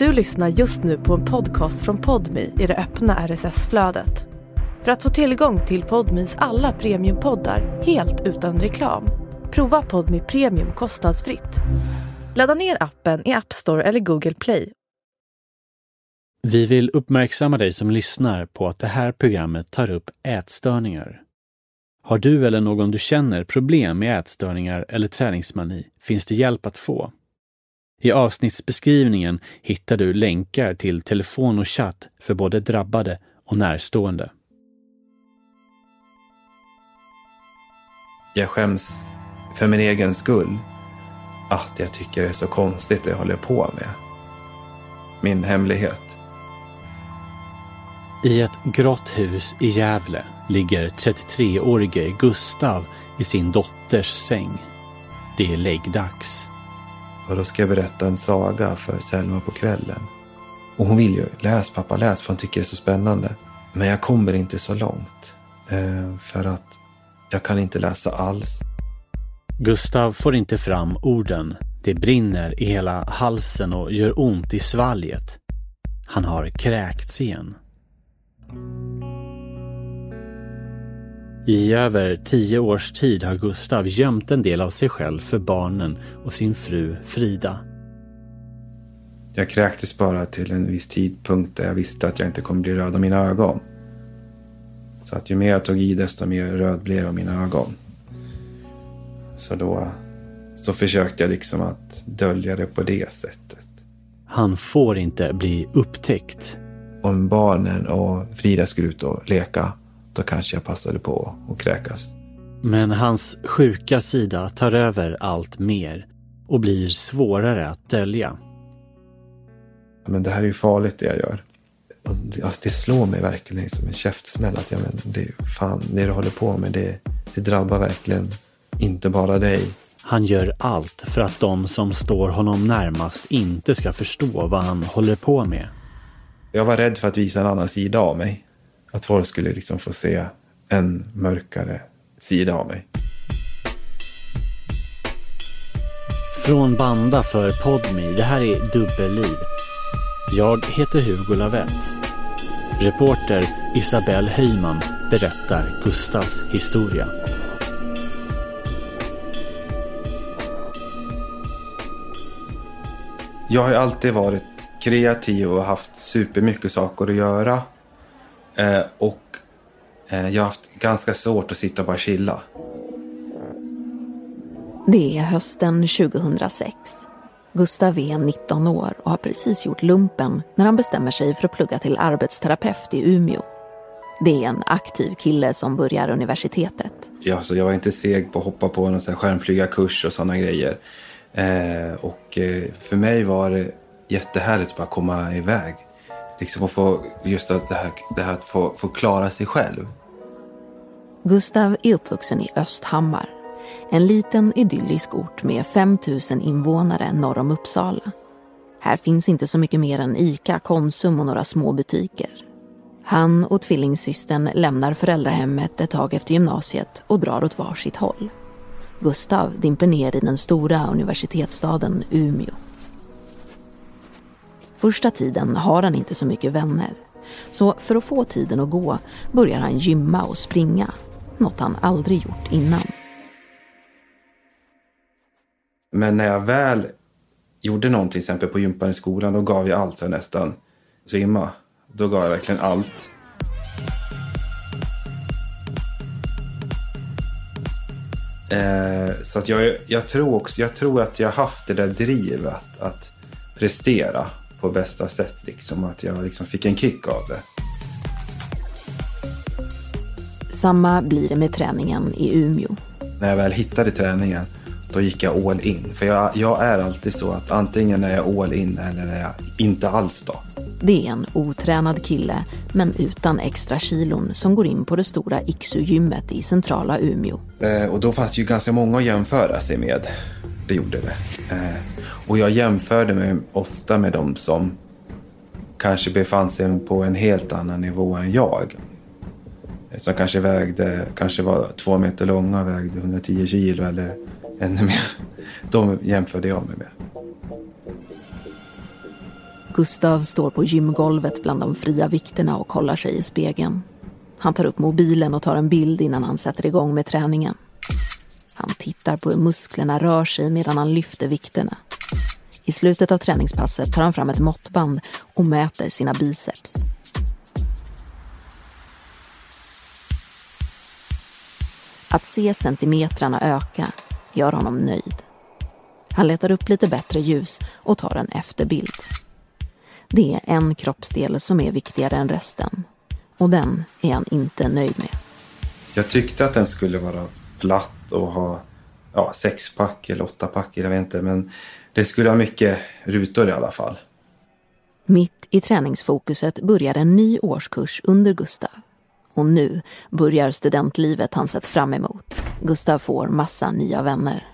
Du lyssnar just nu på en podcast från Podmi i det öppna RSS-flödet. För att få tillgång till Podmis alla premiumpoddar helt utan reklam, prova Podmi Premium kostnadsfritt. Ladda ner appen i App Store eller Google Play. Vi vill uppmärksamma dig som lyssnar på att det här programmet tar upp ätstörningar. Har du eller någon du känner problem med ätstörningar eller träningsmani finns det hjälp att få. I avsnittsbeskrivningen hittar du länkar till telefon och chatt för både drabbade och närstående. Jag skäms för min egen skull att jag tycker det är så konstigt det jag håller på med. Min hemlighet. I ett grått hus i Gävle ligger 33-årige Gustav i sin dotters säng. Det är läggdags. Och då ska jag berätta en saga för Selma på kvällen. Och hon vill ju, läs pappa läs, för hon tycker det är så spännande. Men jag kommer inte så långt. Eh, för att jag kan inte läsa alls. Gustav får inte fram orden. Det brinner i hela halsen och gör ont i svalget. Han har kräkts igen. I över tio års tid har Gustav gömt en del av sig själv för barnen och sin fru Frida. Jag kräktes bara till en viss tidpunkt där jag visste att jag inte kommer bli röd av mina ögon. Så att ju mer jag tog i desto mer röd blev jag av mina ögon. Så då så försökte jag liksom att dölja det på det sättet. Han får inte bli upptäckt. Om barnen och Frida skulle ut och leka, då kanske jag passade på att kräkas. Men hans sjuka sida tar över allt mer och blir svårare att dölja. Men det här är ju farligt det jag gör. Och det, det slår mig verkligen som en käftsmäll att ja, men det, fan, det du håller på med, det, det drabbar verkligen inte bara dig. Han gör allt för att de som står honom närmast inte ska förstå vad han håller på med. Jag var rädd för att visa en annan sida av mig. Att folk skulle liksom få se en mörkare sida av mig. Från Banda för Podmi, det här är Dubbelliv. Jag heter Hugo Lavett. Reporter Isabelle Heyman berättar Gustavs historia. Jag har alltid varit kreativ och haft supermycket saker att göra. Eh, och eh, jag har haft ganska svårt att sitta och bara chilla. Det är hösten 2006. Gustav är 19 år och har precis gjort lumpen när han bestämmer sig för att plugga till arbetsterapeut i Umeå. Det är en aktiv kille som börjar universitetet. Ja, alltså jag var inte seg på att hoppa på någon skärmflygarkurs och sådana grejer. Eh, och eh, för mig var det jättehärligt att bara komma iväg. Liksom att få, just att det här, det här att få, få klara sig själv. Gustav är uppvuxen i Östhammar. En liten idyllisk ort med 5 000 invånare norr om Uppsala. Här finns inte så mycket mer än Ica, Konsum och några små butiker. Han och tvillingsystern lämnar föräldrahemmet ett tag efter gymnasiet och drar åt varsitt håll. Gustav dimper ner i den stora universitetsstaden Umeå. Första tiden har han inte så mycket vänner. Så för att få tiden att gå börjar han gymma och springa. Något han aldrig gjort innan. Men när jag väl gjorde någonting, till exempel på gympan i skolan, då gav jag allt så nästan. Simma, då gav jag verkligen allt. Eh, så att jag, jag, tror också, jag tror att jag haft det där drivet att, att prestera på bästa sätt. Liksom, att jag liksom fick en kick av det. Samma blir det med träningen i Umeå. När jag väl hittade träningen, då gick jag all in. För jag, jag är alltid så att antingen är jag all in eller är jag inte alls då. Det är en otränad kille, men utan extra kilon som går in på det stora Iksu-gymmet i centrala Umeå. Eh, och då fanns det ju ganska många att jämföra sig med. Det gjorde det. Eh, och jag jämförde mig ofta med de som kanske befann sig på en helt annan nivå än jag. Eh, som kanske vägde, kanske var två meter långa och vägde 110 kilo eller ännu mer. De jämförde jag mig med. Gustav står på gymgolvet bland de fria vikterna och kollar sig i spegeln. Han tar upp mobilen och tar en bild innan han sätter igång med träningen. Han tittar på hur musklerna rör sig medan han lyfter vikterna. I slutet av träningspasset tar han fram ett måttband och mäter sina biceps. Att se centimetrarna öka gör honom nöjd. Han letar upp lite bättre ljus och tar en efterbild. Det är en kroppsdel som är viktigare än resten. Och den är han inte nöjd med. Jag tyckte att den skulle vara platt och ha ja, sexpack eller åttapack, jag vet inte. Men det skulle ha mycket rutor i alla fall. Mitt i träningsfokuset börjar en ny årskurs under Gustav. Och nu börjar studentlivet han sett fram emot. Gustav får massa nya vänner.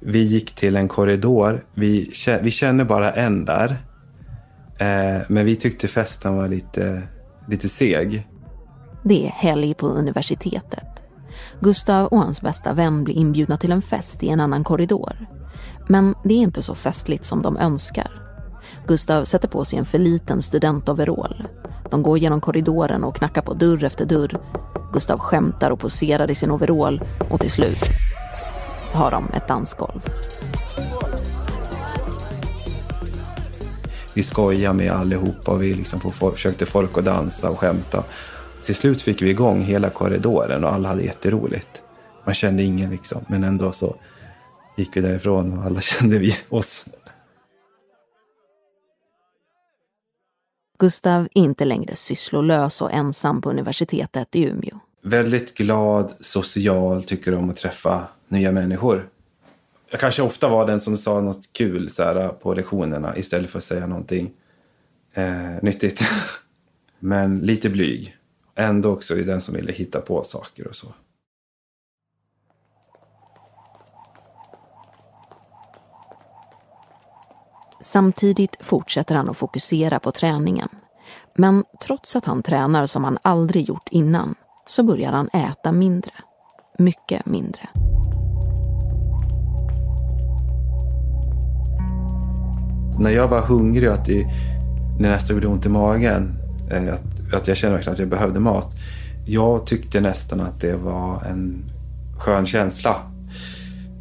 Vi gick till en korridor. Vi, vi känner bara en där. Eh, men vi tyckte festen var lite, lite seg. Det är helg på universitetet. Gustav och hans bästa vän blir inbjudna till en fest i en annan korridor. Men det är inte så festligt som de önskar. Gustav sätter på sig en för liten studentoverall. De går genom korridoren och knackar på dörr efter dörr. Gustav skämtar och poserar i sin overall och till slut har de ett dansgolv. Vi skojade med allihopa vi liksom försökte folk att dansa och skämta. Till slut fick vi igång hela korridoren och alla hade jätteroligt. Man kände ingen liksom, men ändå så gick vi därifrån och alla kände vi oss. Gustav inte längre sysslolös och ensam på universitetet i Umeå. Väldigt glad, social, tycker om att träffa nya människor. Jag kanske ofta var den som sa något kul så här, på lektionerna istället för att säga någonting eh, nyttigt. Men lite blyg. Ändå också i den som ville hitta på saker och så. Samtidigt fortsätter han att fokusera på träningen. Men trots att han tränar som han aldrig gjort innan så börjar han äta mindre. Mycket mindre. När jag var hungrig och att det nästan gjorde ont i magen, eh, att, att jag kände verkligen att jag behövde mat. Jag tyckte nästan att det var en skön känsla.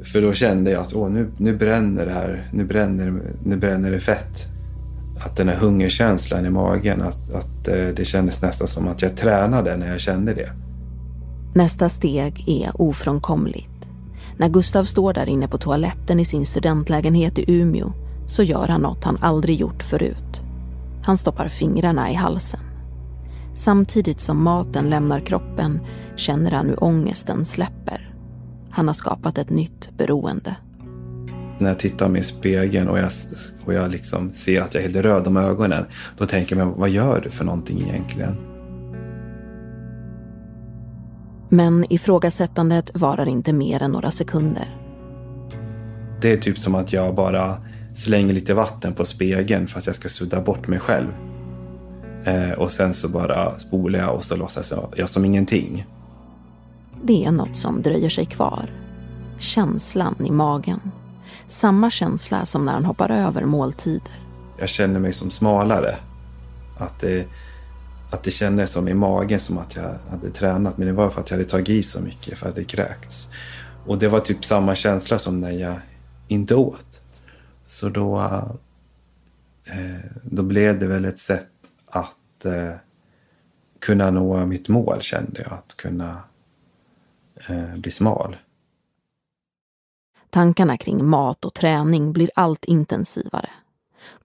För då kände jag att åh, nu, nu bränner det här, nu bränner, nu bränner det fett. Att den här hungerkänslan i magen, att, att eh, det kändes nästan som att jag tränade när jag kände det. Nästa steg är ofrånkomligt. När Gustav står där inne på toaletten i sin studentlägenhet i Umeå så gör han något han aldrig gjort förut. Han stoppar fingrarna i halsen. Samtidigt som maten lämnar kroppen känner han hur ångesten släpper. Han har skapat ett nytt beroende. När jag tittar mig i spegeln och jag, och jag liksom ser att jag är helt röd om ögonen, då tänker jag, men vad gör du för någonting egentligen? Men ifrågasättandet varar inte mer än några sekunder. Det är typ som att jag bara slänger lite vatten på spegeln för att jag ska sudda bort mig själv. Eh, och sen så bara spolar jag och så låtsas jag, jag som ingenting. Det är något som dröjer sig kvar. Känslan i magen. Samma känsla som när han hoppar över måltider. Jag känner mig som smalare. Att det, att det kändes som i magen som att jag hade tränat. Men det var för att jag hade tagit i så mycket, för att hade kräkts. Och det var typ samma känsla som när jag inte åt. Så då, eh, då blev det väl ett sätt att eh, kunna nå mitt mål, kände jag. Att kunna eh, bli smal. Tankarna kring mat och träning blir allt intensivare.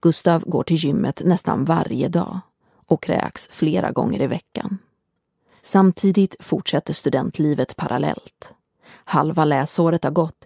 Gustav går till gymmet nästan varje dag och kräks flera gånger i veckan. Samtidigt fortsätter studentlivet parallellt. Halva läsåret har gått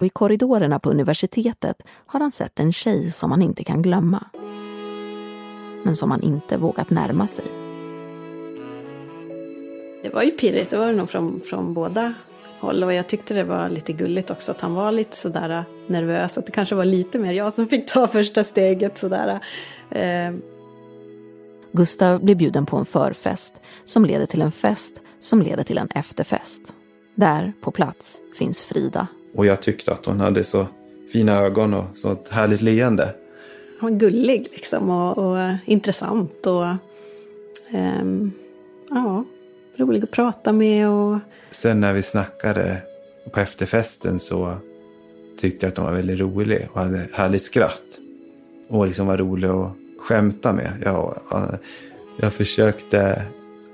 Och i korridorerna på universitetet har han sett en tjej som han inte kan glömma. Men som han inte vågat närma sig. Det var ju pirrigt, det var det nog från, från båda håll. Och jag tyckte det var lite gulligt också att han var lite sådär nervös. Att det kanske var lite mer jag som fick ta första steget sådär. Eh, Gustav blir bjuden på en förfest som leder till en fest som leder till en efterfest. Där, på plats, finns Frida. Och jag tyckte att hon hade så fina ögon och så ett härligt leende. han var gullig liksom och, och intressant och ehm, ja, rolig att prata med och Sen när vi snackade på efterfesten så tyckte jag att hon var väldigt rolig och hade härligt skratt. Och liksom var rolig att skämta med. Jag, jag försökte,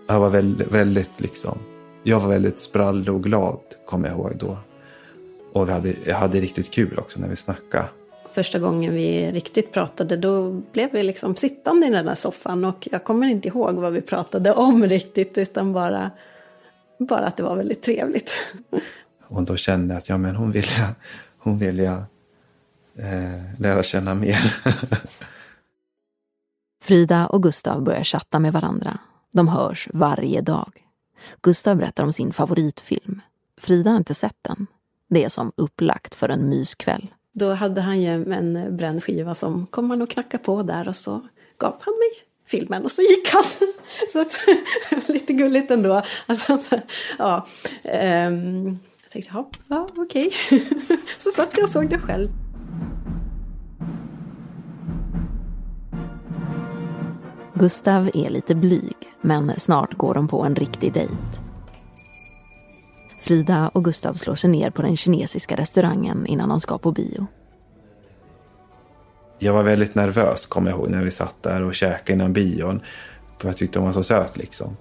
jag var väldigt, väldigt liksom, jag var väldigt sprallig och glad kommer jag ihåg då. Och vi hade, jag hade riktigt kul också när vi snackade. första gången vi riktigt pratade då blev vi liksom sittande i den där soffan och jag kommer inte ihåg vad vi pratade om riktigt utan bara, bara att det var väldigt trevligt. Och då kände jag att ja, men hon vill jag, hon vill jag eh, lära känna mer. Frida och Gustav börjar chatta med varandra. De hörs varje dag. Gustav berättar om sin favoritfilm. Frida har inte sett den. Det är som upplagt för en myskväll. Då hade han ju en bränd skiva som kom han och knackade på där och så gav han mig filmen och så gick han. Så att, lite gulligt ändå. Alltså, så, ja, ehm, jag tänkte, ja, ja okej. Så satt jag och såg det själv. Gustav är lite blyg, men snart går de på en riktig dejt. Frida och Gustav slår sig ner på den kinesiska restaurangen innan de ska på bio. Jag var väldigt nervös kommer jag ihåg när vi satt där och käkade innan bion. För jag tyckte hon var så söt liksom.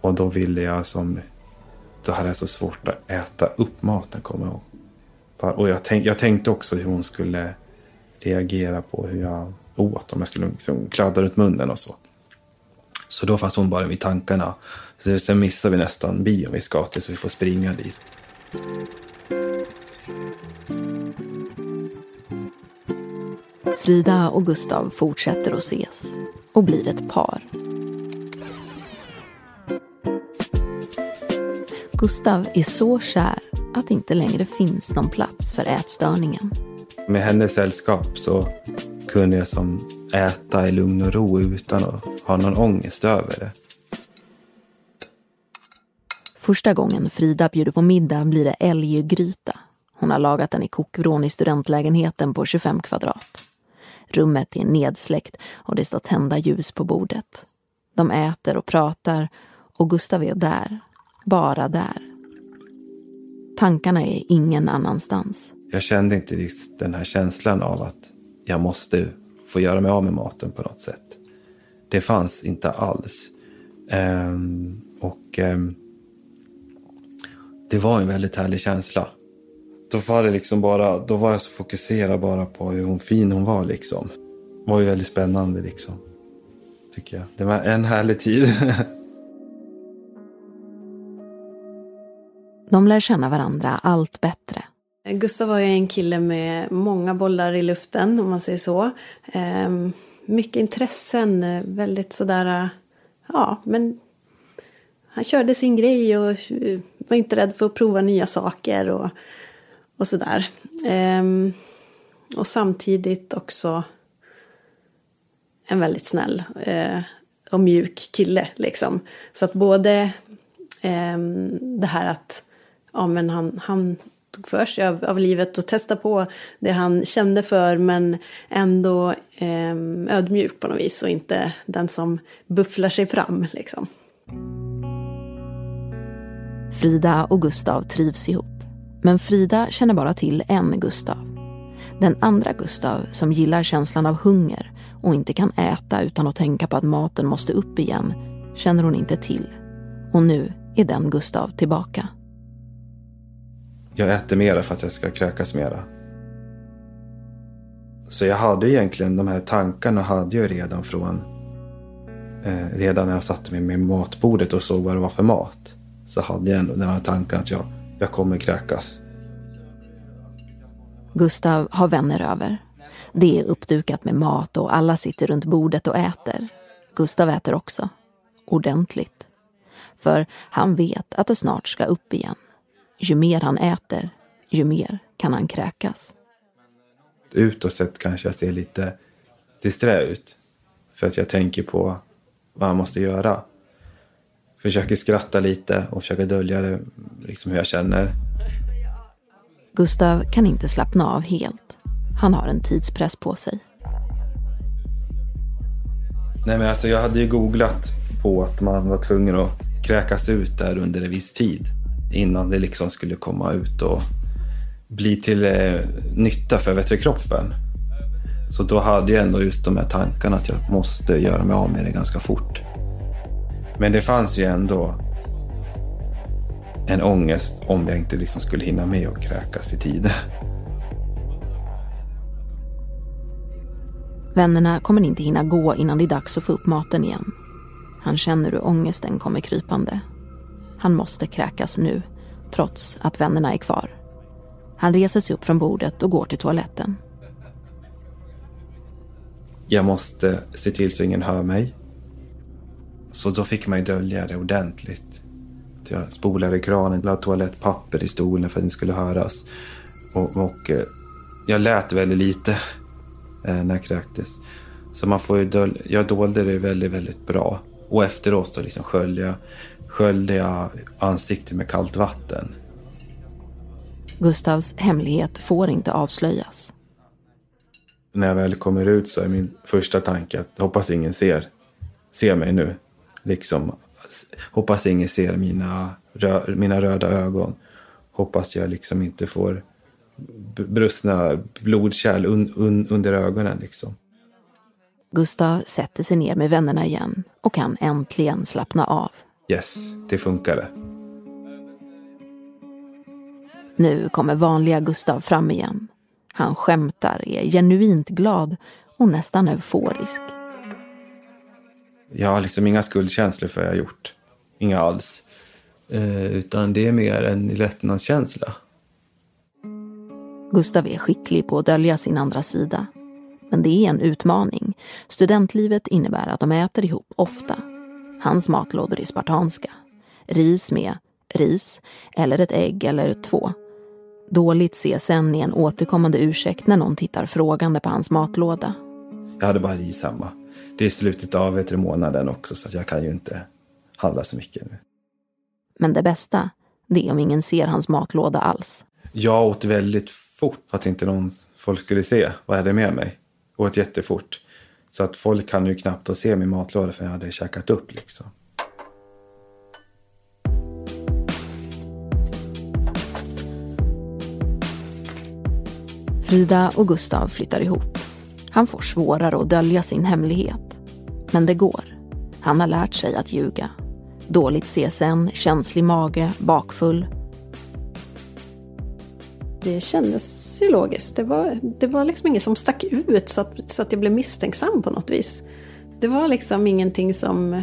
Och då ville jag som... Då hade jag så svårt att äta upp maten kommer jag ihåg. Och jag, tänk, jag tänkte också hur hon skulle reagera på hur jag åt. Om jag skulle liksom kladda runt munnen och så. Så då fanns hon bara i tankarna. Så sen missar vi nästan bion vi ska till så vi får springa dit. Frida och Gustav fortsätter att ses och blir ett par. Gustav är så kär att det inte längre finns någon plats för ätstörningen. Med hennes sällskap så kunde jag som äta i lugn och ro utan att ha någon ångest över det. Första gången Frida bjuder på middag blir det älggryta. Hon har lagat den i kokvrån i studentlägenheten på 25 kvadrat. Rummet är nedsläckt och det står tända ljus på bordet. De äter och pratar och Gustav är där. Bara där. Tankarna är ingen annanstans. Jag kände inte riktigt den här känslan av att jag måste få göra mig av med maten på något sätt. Det fanns inte alls. Ehm, och ehm, det var en väldigt härlig känsla. Då var, det liksom bara, då var jag så fokuserad bara på hur hon fin hon var. Liksom. Det var ju väldigt spännande, liksom. tycker jag. Det var en härlig tid. De lär känna varandra allt bättre. Gustav var ju en kille med många bollar i luften, om man säger så. Ehm, mycket intressen, väldigt sådär, ja, men han körde sin grej och var inte rädd för att prova nya saker och, och sådär. Ehm, och samtidigt också en väldigt snäll eh, och mjuk kille liksom. Så att både ehm, det här att ja, men han, han tog för sig av, av livet och testade på det han kände för men ändå eh, ödmjuk på något vis och inte den som bufflar sig fram liksom. Frida och Gustav trivs ihop. Men Frida känner bara till en Gustav. Den andra Gustav som gillar känslan av hunger och inte kan äta utan att tänka på att maten måste upp igen känner hon inte till. Och nu är den Gustav tillbaka. Jag äter mera för att jag ska kräkas mera. Så jag hade egentligen de här tankarna hade jag redan från eh, redan när jag satte mig med matbordet och såg vad det var för mat. Så hade jag ändå den här tanken att jag, jag kommer kräkas. Gustav har vänner över. Det är uppdukat med mat och alla sitter runt bordet och äter. Gustav äter också. Ordentligt. För han vet att det snart ska upp igen. Ju mer han äter, ju mer kan han kräkas. Utåt sett kanske jag ser lite disträ ut. För att jag tänker på vad jag måste göra. Försöker skratta lite och försöker dölja det, liksom hur jag känner. Gustav kan inte slappna av helt. Han har en tidspress på sig. Nej men alltså jag hade ju googlat på att man var tvungen att kräkas ut där under en viss tid. Innan det liksom skulle komma ut och bli till eh, nytta för vettekroppen. Så då hade jag ändå just de här tankarna att jag måste göra mig av med det ganska fort. Men det fanns ju ändå en ångest om jag inte liksom skulle hinna med att kräkas i tid. Vännerna kommer inte hinna gå innan det är dags att få upp maten igen. Han känner hur ångesten kommer krypande. Han måste kräkas nu, trots att vännerna är kvar. Han reser sig upp från bordet och går till toaletten. Jag måste se till så ingen hör mig. Så då fick man ju dölja det ordentligt. Jag spolade kranen, la toalettpapper i stolen för att det skulle höras. Och, och eh, jag lät väldigt lite eh, när jag kräktes. Så man får ju dölja, jag dolde det väldigt, väldigt bra. Och efteråt så liksom sköljde jag, sköljde jag ansiktet med kallt vatten. Gustavs hemlighet får inte avslöjas. När jag väl kommer ut så är min första tanke att hoppas ingen ser, ser mig nu. Liksom, hoppas ingen ser mina, rö, mina röda ögon. Hoppas jag liksom inte får brustna blodkärl un, un, under ögonen. Liksom. Gustav sätter sig ner med vännerna igen och kan äntligen slappna av. Yes, det funkade. Nu kommer vanliga Gustav fram igen. Han skämtar, är genuint glad och nästan euforisk. Jag har liksom inga skuldkänslor för vad jag har gjort. Inga alls. Eh, utan det är mer en lättnadskänsla. Gustav är skicklig på att dölja sin andra sida. Men det är en utmaning. Studentlivet innebär att de äter ihop ofta. Hans matlådor är spartanska. Ris med ris, eller ett ägg eller två. Dåligt CSN är en återkommande ursäkt när någon tittar frågande på hans matlåda. Jag hade bara ris hemma. Det är slutet av vet, månaden också så jag kan ju inte handla så mycket nu. Men det bästa, det är om ingen ser hans matlåda alls. Jag åt väldigt fort för att inte någon folk skulle se vad jag hade med mig. Jag åt jättefort. Så att folk kan ju knappt se min matlåda för jag hade käkat upp liksom. Frida och Gustav flyttar ihop. Han får svårare att dölja sin hemlighet. Men det går. Han har lärt sig att ljuga. Dåligt CSN, känslig mage, bakfull. Det kändes ju logiskt. Det var, det var liksom inget som stack ut så att, så att jag blev misstänksam på något vis. Det var liksom ingenting som,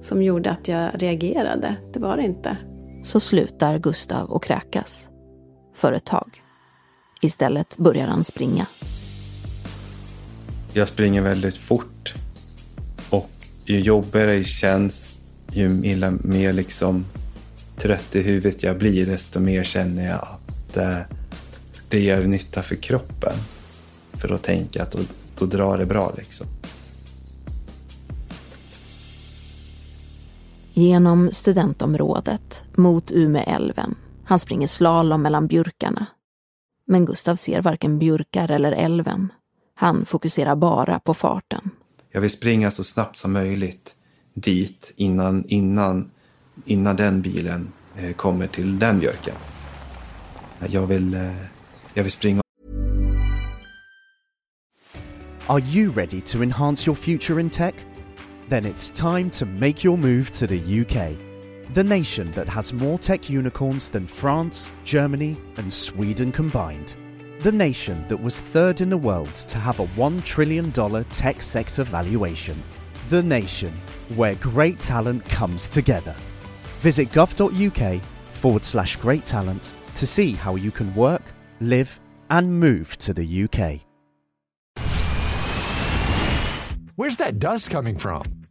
som gjorde att jag reagerade. Det var det inte. Så slutar Gustav och kräkas. För ett tag. Istället börjar han springa. Jag springer väldigt fort. Och ju jobbigare det känns, ju mer liksom trött i huvudet jag blir, desto mer känner jag att eh, det gör nytta för kroppen. För då tänker jag att då, då drar det bra liksom. Genom studentområdet, mot Umeälven. Han springer slalom mellan björkarna. Men Gustav ser varken björkar eller älven. Han fokuserar bara på farten. Jag vill springa så snabbt som möjligt dit innan, innan, innan den bilen eh, kommer till den björken. Jag vill, eh, jag vill springa Are you ready to enhance your future in tech? Then it's time to make your move to the UK, the nation that has more tech unicorns than France, Germany, and Sweden combined. The nation that was third in the world to have a $1 trillion tech sector valuation. The nation where great talent comes together. Visit gov.uk forward slash great talent to see how you can work, live, and move to the UK. Where's that dust coming from?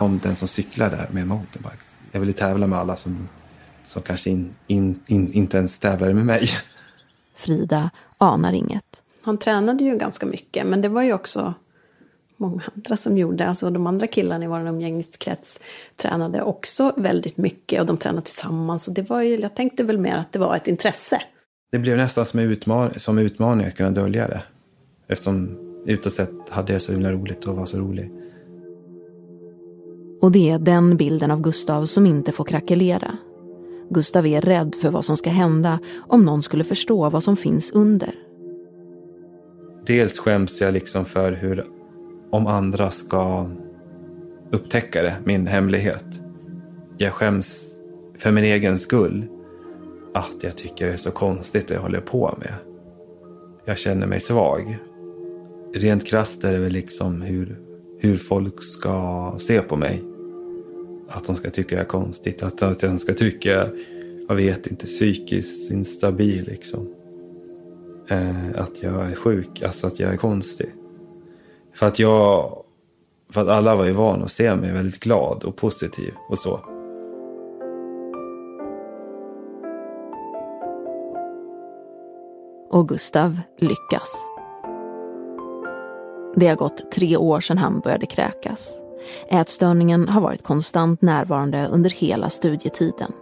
Om den som cyklar där med mountainbikes. Jag ville tävla med alla som, som kanske in, in, in, inte ens tävlade med mig. Frida anar inget. Han tränade ju ganska mycket, men det var ju också många andra som gjorde. Alltså de andra killarna i vår umgängeskrets tränade också väldigt mycket och de tränade tillsammans. Och det var ju, jag tänkte väl mer att det var ett intresse. Det blev nästan som, utman som utmaning att kunna dölja det. Eftersom utåt sett hade jag så himla roligt och var så rolig. Och det är den bilden av Gustav som inte får krackelera. Gustav är rädd för vad som ska hända om någon skulle förstå vad som finns under. Dels skäms jag liksom för hur, om andra ska upptäcka det, min hemlighet. Jag skäms för min egen skull. Att jag tycker det är så konstigt det jag håller på med. Jag känner mig svag. Rent krasst är det väl liksom hur hur folk ska se på mig. Att de ska tycka jag är konstigt, att, att de ska tycka, jag vet inte, psykiskt instabil liksom. Eh, att jag är sjuk, alltså att jag är konstig. För att jag, för att alla var ju vana att se mig väldigt glad och positiv och så. Och Gustav lyckas. Det har gått tre år sedan han började kräkas. Ätstörningen har varit konstant närvarande under hela studietiden.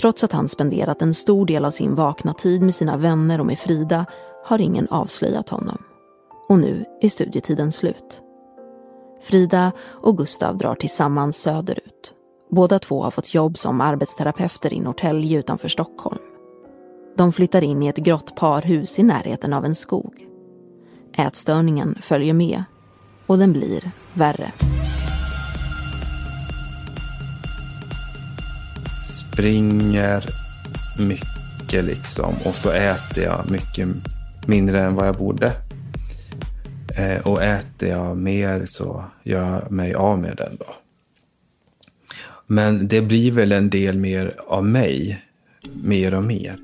Trots att han spenderat en stor del av sin vakna tid med sina vänner och med Frida har ingen avslöjat honom. Och nu är studietiden slut. Frida och Gustav drar tillsammans söderut. Båda två har fått jobb som arbetsterapeuter i Norrtälje utanför Stockholm. De flyttar in i ett grått parhus i närheten av en skog. Ätstörningen följer med och den blir värre. Springer mycket liksom och så äter jag mycket mindre än vad jag borde. Eh, och äter jag mer så gör jag mig av med den då. Men det blir väl en del mer av mig, mer och mer.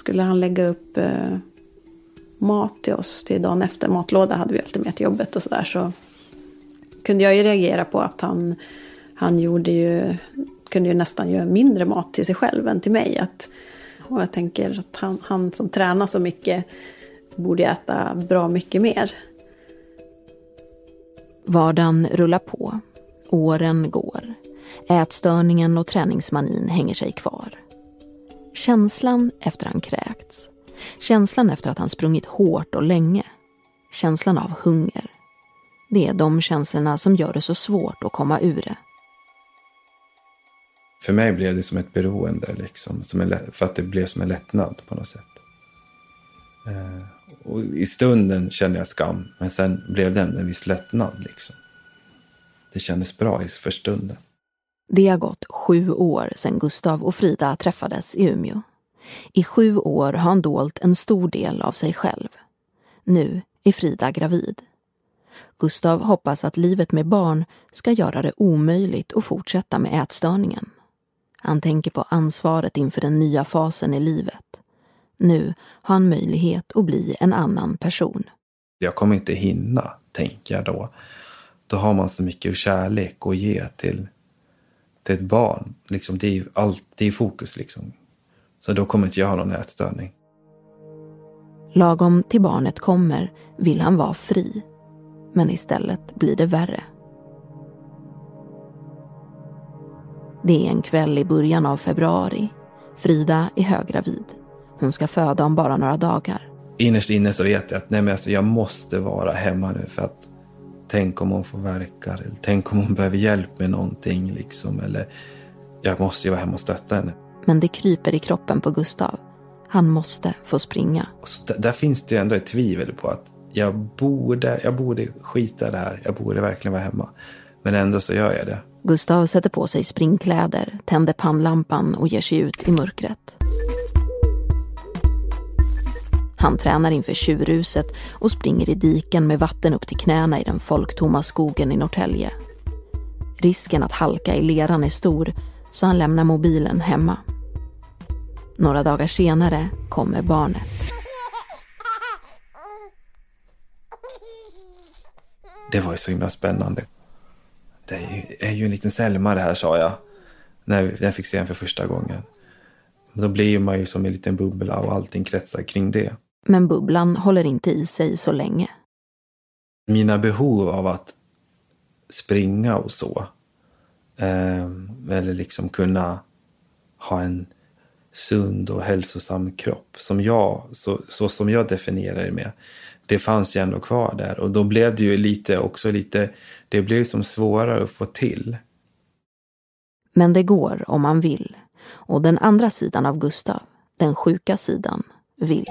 skulle han lägga upp eh, mat till oss till dagen efter. Matlåda hade vi alltid med till jobbet och sådär. Så kunde jag ju reagera på att han, han gjorde ju, kunde ju nästan göra mindre mat till sig själv än till mig. Att, och jag tänker att han, han som tränar så mycket borde äta bra mycket mer. Vardagen rullar på. Åren går. Ätstörningen och träningsmanin hänger sig kvar. Känslan efter han kräkts. Känslan efter att han sprungit hårt och länge. Känslan av hunger. Det är de känslorna som gör det så svårt att komma ur det. För mig blev det som ett beroende, liksom, som en, för att det blev som en lättnad på något sätt. Eh, och I stunden kände jag skam, men sen blev det en viss lättnad. Liksom. Det kändes bra för stunden. Det har gått sju år sedan Gustav och Frida träffades i Umeå. I sju år har han dolt en stor del av sig själv. Nu är Frida gravid. Gustav hoppas att livet med barn ska göra det omöjligt att fortsätta med ätstörningen. Han tänker på ansvaret inför den nya fasen i livet. Nu har han möjlighet att bli en annan person. Jag kommer inte hinna, tänker jag då. Då har man så mycket kärlek att ge till till ett barn. Liksom, det är ju allt, det är fokus liksom. Så då kommer inte jag ha någon ätstörning. Lagom till barnet kommer vill han vara fri. Men istället blir det värre. Det är en kväll i början av februari. Frida är höggravid. Hon ska föda om bara några dagar. Innerst inne så vet jag att nej men alltså, jag måste vara hemma nu för att tänk om hon får verkar eller tänk om hon behöver hjälp med någonting liksom eller jag måste ju vara hemma och stötta henne. Men det kryper i kroppen på Gustav. Han måste få springa. Där, där, finns det ju ändå ett tvivel på att jag borde, jag borde skita i det här. Jag borde verkligen vara hemma. Men ändå så gör jag det. Gustav sätter på sig springkläder, tänder pannlampan och ger sig ut i mörkret. Han tränar inför tjurhuset och springer i diken med vatten upp till knäna i den folktomma skogen i Norrtälje. Risken att halka i leran är stor så han lämnar mobilen hemma. Några dagar senare kommer barnet. Det var ju så himla spännande. Det är ju, är ju en liten Selma det här, sa jag när jag fick se den för första gången. Då blir man ju som en liten bubbla och allting kretsar kring det. Men bubblan håller inte i sig så länge. Mina behov av att springa och så, eh, eller liksom kunna ha en sund och hälsosam kropp, som jag, så, så som jag definierar det med, det fanns ju ändå kvar där. Och då blev det ju lite också lite, det blev som svårare att få till. Men det går om man vill. Och den andra sidan av Gustav, den sjuka sidan, vill.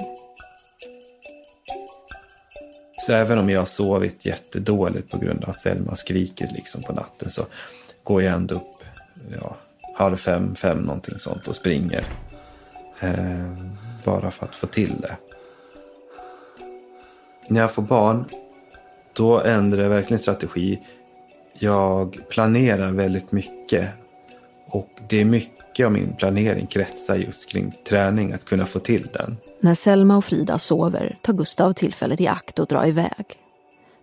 Så även om jag har sovit jättedåligt på grund av att Selma skrikit liksom på natten så går jag ändå upp ja, halv fem, fem någonting sånt och springer. Eh, bara för att få till det. När jag får barn, då ändrar jag verkligen strategi. Jag planerar väldigt mycket och det är mycket av min planering kretsar just kring träning, att kunna få till den. När Selma och Frida sover tar Gustav tillfället i akt och drar iväg.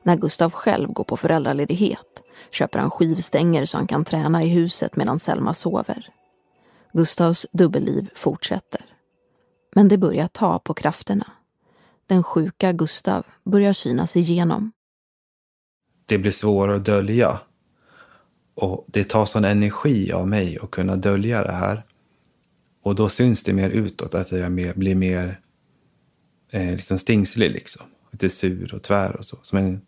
När Gustav själv går på föräldraledighet köper han skivstänger så han kan träna i huset medan Selma sover. Gustavs dubbelliv fortsätter. Men det börjar ta på krafterna. Den sjuka Gustav börjar synas igenom. Det blir svårare att dölja. Och det tar sån energi av mig att kunna dölja det här. Och då syns det mer utåt, att jag mer, blir mer eh, liksom stingslig liksom. Lite sur och tvär och så. Som en,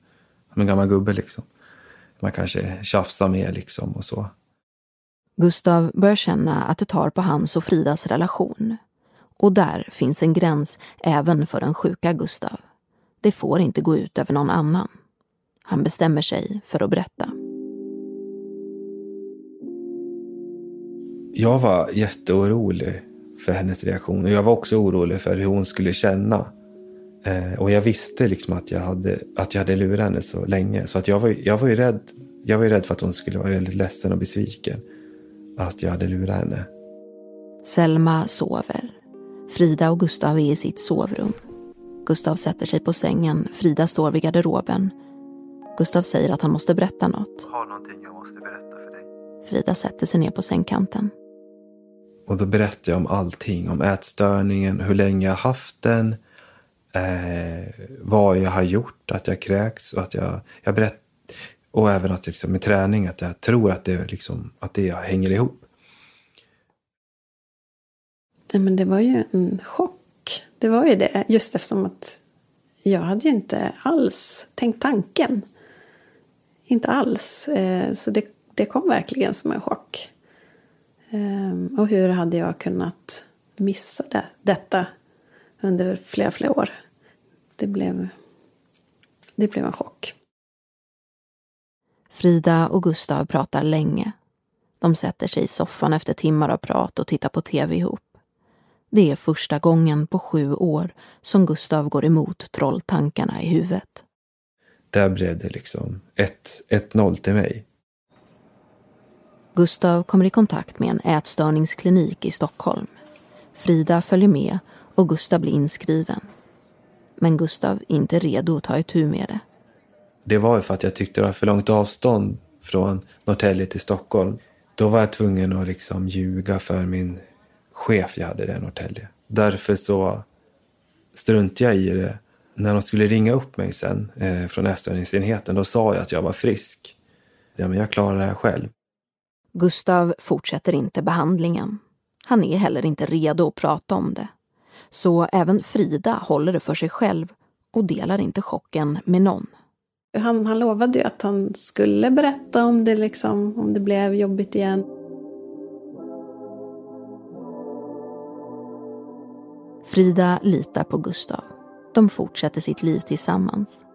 som en gammal gubbe liksom. Man kanske tjafsar mer liksom och så. Gustav börjar känna att det tar på hans och Fridas relation. Och där finns en gräns även för den sjuka Gustav. Det får inte gå ut över någon annan. Han bestämmer sig för att berätta. Jag var jätteorolig för hennes reaktion och jag var också orolig för hur hon skulle känna. Eh, och jag visste liksom att jag hade, att jag hade lurat henne så länge. Så att jag, var, jag, var ju rädd, jag var ju rädd för att hon skulle vara väldigt ledsen och besviken. Att jag hade lurat henne. Selma sover. Frida och Gustav är i sitt sovrum. Gustav sätter sig på sängen, Frida står vid garderoben. Gustav säger att han måste berätta något. Har någonting jag måste berätta för dig. Frida sätter sig ner på sängkanten. Och då berättar jag om allting. Om ätstörningen, hur länge jag haft den, eh, vad jag har gjort, att jag kräks och att jag, jag berätt, och även att liksom, med träning, att jag tror att det, liksom, att det hänger ihop. Nej, men det var ju en chock. Det var ju det. Just eftersom att jag hade ju inte alls tänkt tanken. Inte alls. Eh, så det, det kom verkligen som en chock. Ehm, och hur hade jag kunnat missa det, detta under flera, flera år? Det blev, det blev en chock. Frida och Gustav pratar länge. De sätter sig i soffan efter timmar av prat och tittar på tv ihop. Det är första gången på sju år som Gustav går emot trolltankarna i huvudet. Där blev det liksom 1-0 till mig. Gustav kommer i kontakt med en ätstörningsklinik i Stockholm. Frida följer med och Gustav blir inskriven. Men Gustav är inte redo att ta itu med det. Det var ju för att jag tyckte det var för långt avstånd från Norrtälje till Stockholm. Då var jag tvungen att liksom ljuga för min chef jag hade där i Norrtälje. Därför så struntade jag i det. När de skulle ringa upp mig sen eh, från ätstörningsenheten, då sa jag att jag var frisk. Ja, men jag klarar det här själv. Gustav fortsätter inte behandlingen. Han är heller inte redo att prata om det. Så även Frida håller det för sig själv och delar inte chocken med någon. Han, han lovade ju att han skulle berätta om det, liksom, om det blev jobbigt igen. Frida litar på Gustav. De fortsätter sitt liv tillsammans.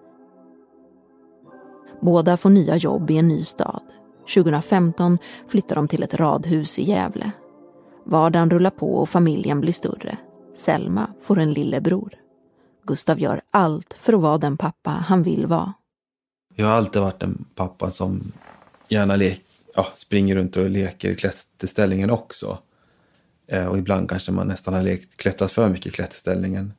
Båda får nya jobb i en ny stad. 2015 flyttar de till ett radhus i Gävle. Vardagen rullar på och familjen blir större. Selma får en lillebror. Gustav gör allt för att vara den pappa han vill vara. Jag har alltid varit en pappa som gärna lek, ja, springer runt och leker i klätterställningen också. Eh, och ibland kanske man nästan har lekt, klättrat för mycket i klätterställningen.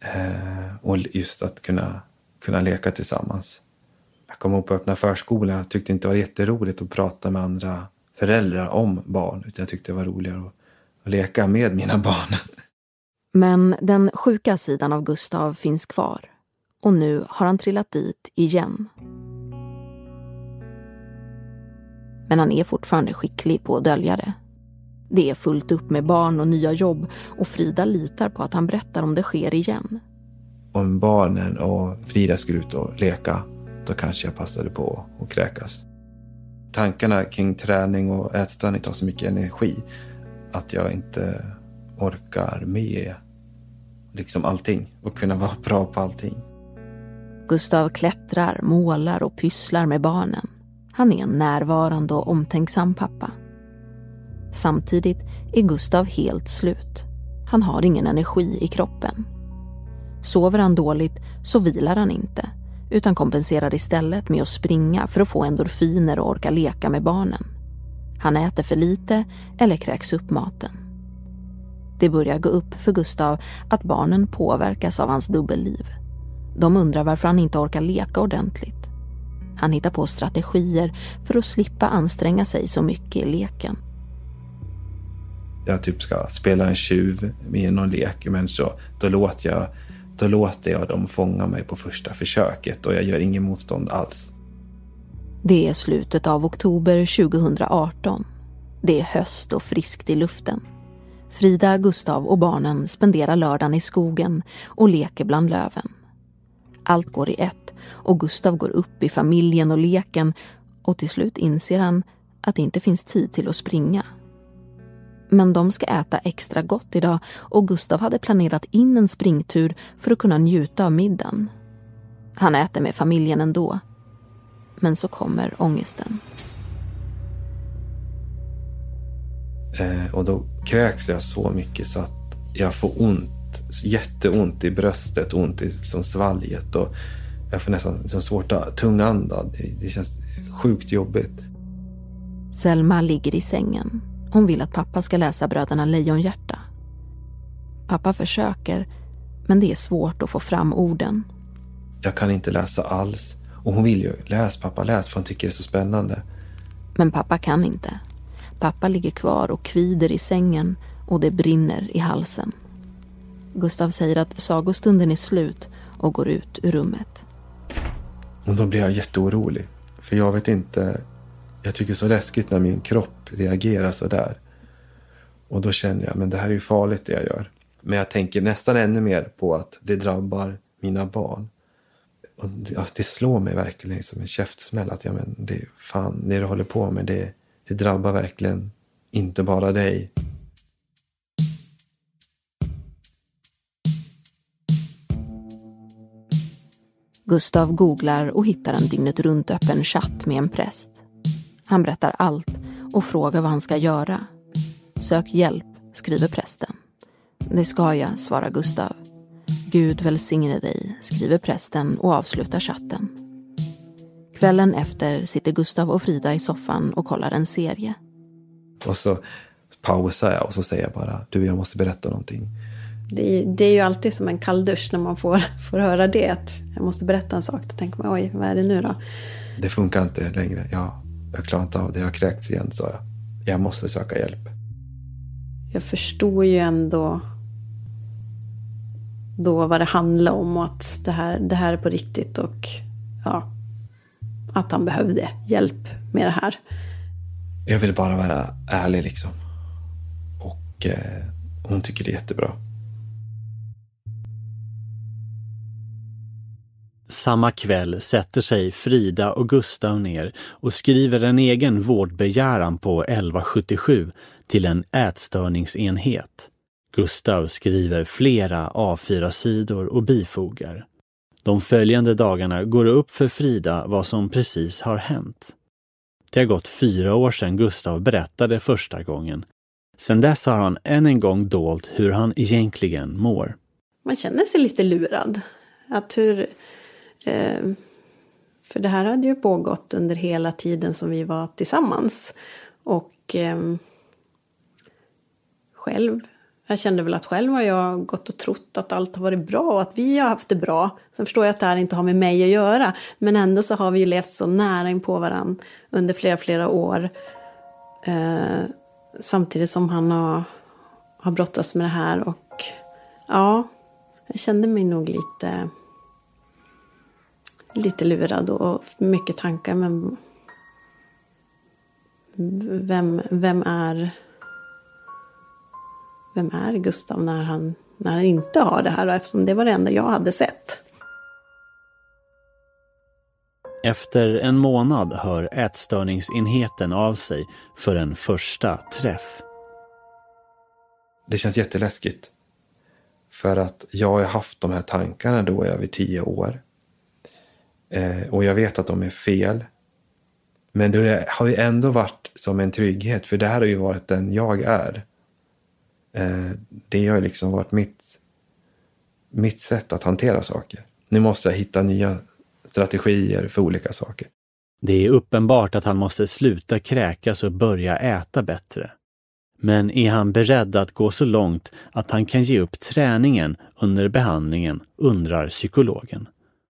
Eh, och just att kunna, kunna leka tillsammans. Jag kom ihåg på öppna förskolan, jag tyckte inte det var jätteroligt att prata med andra föräldrar om barn, utan jag tyckte det var roligare att, att leka med mina barn. Men den sjuka sidan av Gustav finns kvar. Och nu har han trillat dit igen. Men han är fortfarande skicklig på att dölja det. Det är fullt upp med barn och nya jobb och Frida litar på att han berättar om det sker igen. Om barnen och Frida skulle ut och leka, då kanske jag passade på att kräkas. Tankarna kring träning och ätstörning tar så mycket energi att jag inte orkar med liksom allting och kunna vara bra på allting. Gustav klättrar, målar och pysslar med barnen. Han är en närvarande och omtänksam pappa. Samtidigt är Gustav helt slut. Han har ingen energi i kroppen. Sover han dåligt så vilar han inte utan kompenserar istället med att springa för att få endorfiner och orka leka med barnen. Han äter för lite eller kräks upp maten. Det börjar gå upp för Gustav att barnen påverkas av hans dubbelliv. De undrar varför han inte orkar leka ordentligt. Han hittar på strategier för att slippa anstränga sig så mycket i leken. Jag typ ska spela en tjuv med någon lek, men så, då, låter jag, då låter jag dem fånga mig på första försöket och jag gör ingen motstånd alls. Det är slutet av oktober 2018. Det är höst och friskt i luften. Frida, Gustav och barnen spenderar lördagen i skogen och leker bland löven. Allt går i ett och Gustav går upp i familjen och leken och till slut inser han att det inte finns tid till att springa. Men de ska äta extra gott idag och Gustav hade planerat in en springtur för att kunna njuta av middagen. Han äter med familjen ändå. Men så kommer ångesten. Eh, och då kräks jag så mycket så att jag får ont, jätteont i bröstet, ont i liksom svalget och jag får nästan liksom svårt att tungandas. Det, det känns sjukt jobbigt. Selma ligger i sängen. Hon vill att pappa ska läsa Bröderna Lejonhjärta. Pappa försöker, men det är svårt att få fram orden. Jag kan inte läsa alls. Och hon vill ju, läs pappa, läs, för hon tycker det är så spännande. Men pappa kan inte. Pappa ligger kvar och kvider i sängen och det brinner i halsen. Gustav säger att sagostunden är slut och går ut ur rummet. Och då blir jag jätteorolig. För jag vet inte, jag tycker det är så läskigt när min kropp reagerar så där. Och då känner jag, men det här är ju farligt det jag gör. Men jag tänker nästan ännu mer på att det drabbar mina barn. Och det, det slår mig verkligen som en käftsmäll att ja, men det, fan, det du håller på med, det, det drabbar verkligen inte bara dig. Gustav googlar och hittar en dygnet runt öppen chatt med en präst. Han berättar allt och frågar vad han ska göra. Sök hjälp, skriver prästen. Det ska jag, svarar Gustav. Gud välsigne dig, skriver prästen och avslutar chatten. Kvällen efter sitter Gustav och Frida i soffan och kollar en serie. Och så pausar jag och så säger jag bara, du jag måste berätta någonting. Det är, det är ju alltid som en kalldusch när man får, får höra det, att jag måste berätta en sak. Då tänker man, oj, vad är det nu då? Det funkar inte längre. Jag, jag klarar inte av det, jag har kräkts igen, sa jag. jag måste söka hjälp. Jag förstod ju ändå då vad det handlade om och att det här, det här är på riktigt och ja, att han behövde hjälp med det här. Jag vill bara vara ärlig liksom. Och eh, hon tycker det är jättebra. Samma kväll sätter sig Frida och Gustav ner och skriver en egen vårdbegäran på 1177 till en ätstörningsenhet. Gustav skriver flera A4-sidor och bifogar. De följande dagarna går det upp för Frida vad som precis har hänt. Det har gått fyra år sedan Gustav berättade första gången. Sedan dess har han än en gång dolt hur han egentligen mår. Man känner sig lite lurad. Att hur... Eh, för det här hade ju pågått under hela tiden som vi var tillsammans. Och eh, själv jag kände väl att själv har jag gått och trott att allt har varit bra och att vi har haft det bra. Sen förstår jag att det här inte har med mig att göra. Men ändå så har vi ju levt så nära in på varandra under flera, flera år. Eh, samtidigt som han har, har brottats med det här och ja, jag kände mig nog lite lite lurad och mycket tankar men vem, vem är vem är Gustav när han, när han inte har det här eftersom det var det enda jag hade sett. Efter en månad hör ätstörningsenheten av sig för en första träff. Det känns jätteläskigt. För att jag har haft de här tankarna då i över tio år. Eh, och jag vet att de är fel. Men det har ju ändå varit som en trygghet, för det här har ju varit den jag är. Eh, det har liksom varit mitt, mitt sätt att hantera saker. Nu måste jag hitta nya strategier för olika saker. Det är uppenbart att han måste sluta kräkas och börja äta bättre. Men är han beredd att gå så långt att han kan ge upp träningen under behandlingen, undrar psykologen.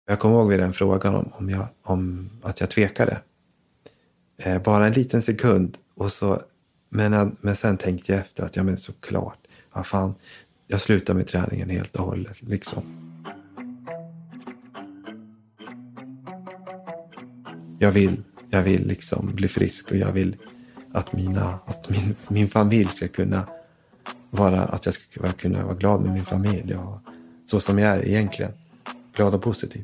Jag kommer ihåg vid den frågan om, om, jag, om att jag tvekade. Eh, bara en liten sekund och så men, men sen tänkte jag efter att, ja men såklart, ja, fan, jag slutar med träningen helt och hållet. Liksom. Jag vill, jag vill liksom bli frisk och jag vill att, mina, att min, min familj ska kunna vara, att jag ska kunna vara glad med min familj. Och så som jag är egentligen. Glad och positiv.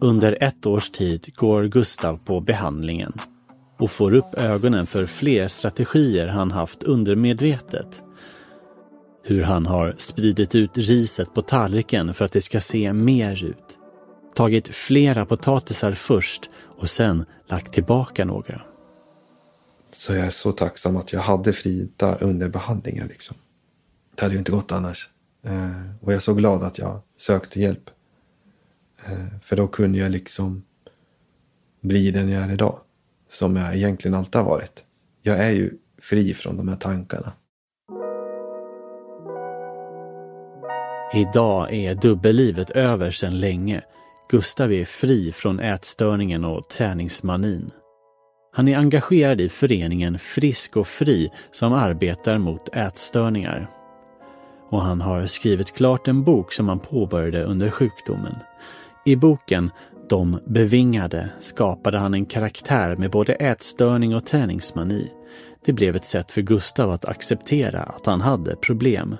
Under ett års tid går Gustav på behandlingen och får upp ögonen för fler strategier han haft undermedvetet. Hur han har spridit ut riset på tallriken för att det ska se mer ut. Tagit flera potatisar först och sen lagt tillbaka några. Så jag är så tacksam att jag hade Frida under behandlingen. Liksom. Det hade ju inte gått annars. Eh, och jag är så glad att jag sökte hjälp. Eh, för då kunde jag liksom bli den jag är idag. Som jag egentligen alltid har varit. Jag är ju fri från de här tankarna. Idag är dubbellivet över sedan länge. Gustav är fri från ätstörningen och träningsmanin. Han är engagerad i föreningen Frisk och Fri som arbetar mot ätstörningar. Och han har skrivit klart en bok som han påbörjade under sjukdomen. I boken De bevingade skapade han en karaktär med både ätstörning och träningsmani. Det blev ett sätt för Gustav att acceptera att han hade problem.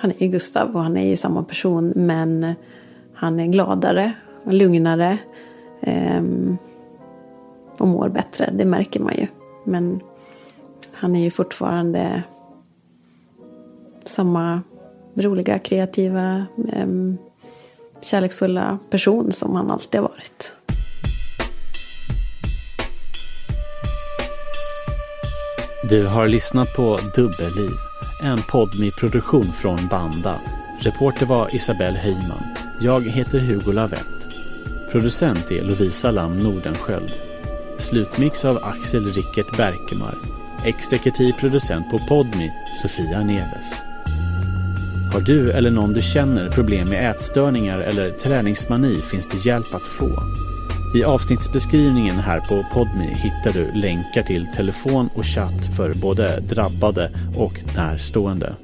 Han är ju Gustav och han är ju samma person men han är gladare och lugnare. Ehm, och mår bättre, det märker man ju. Men han är ju fortfarande samma roliga, kreativa, kärleksfulla person som han alltid har varit. Du har lyssnat på Dubbelliv, en podd med produktion från Banda. Reporter var Isabelle Heyman. Jag heter Hugo Lavett. Producent är Lovisa Lam Nordenskjöld. Slutmix av Axel Rickert Berkemar. Exekutiv producent på Podmi, Sofia Neves. Har du eller någon du känner problem med ätstörningar eller träningsmani finns det hjälp att få. I avsnittsbeskrivningen här på Podmi hittar du länkar till telefon och chatt för både drabbade och närstående.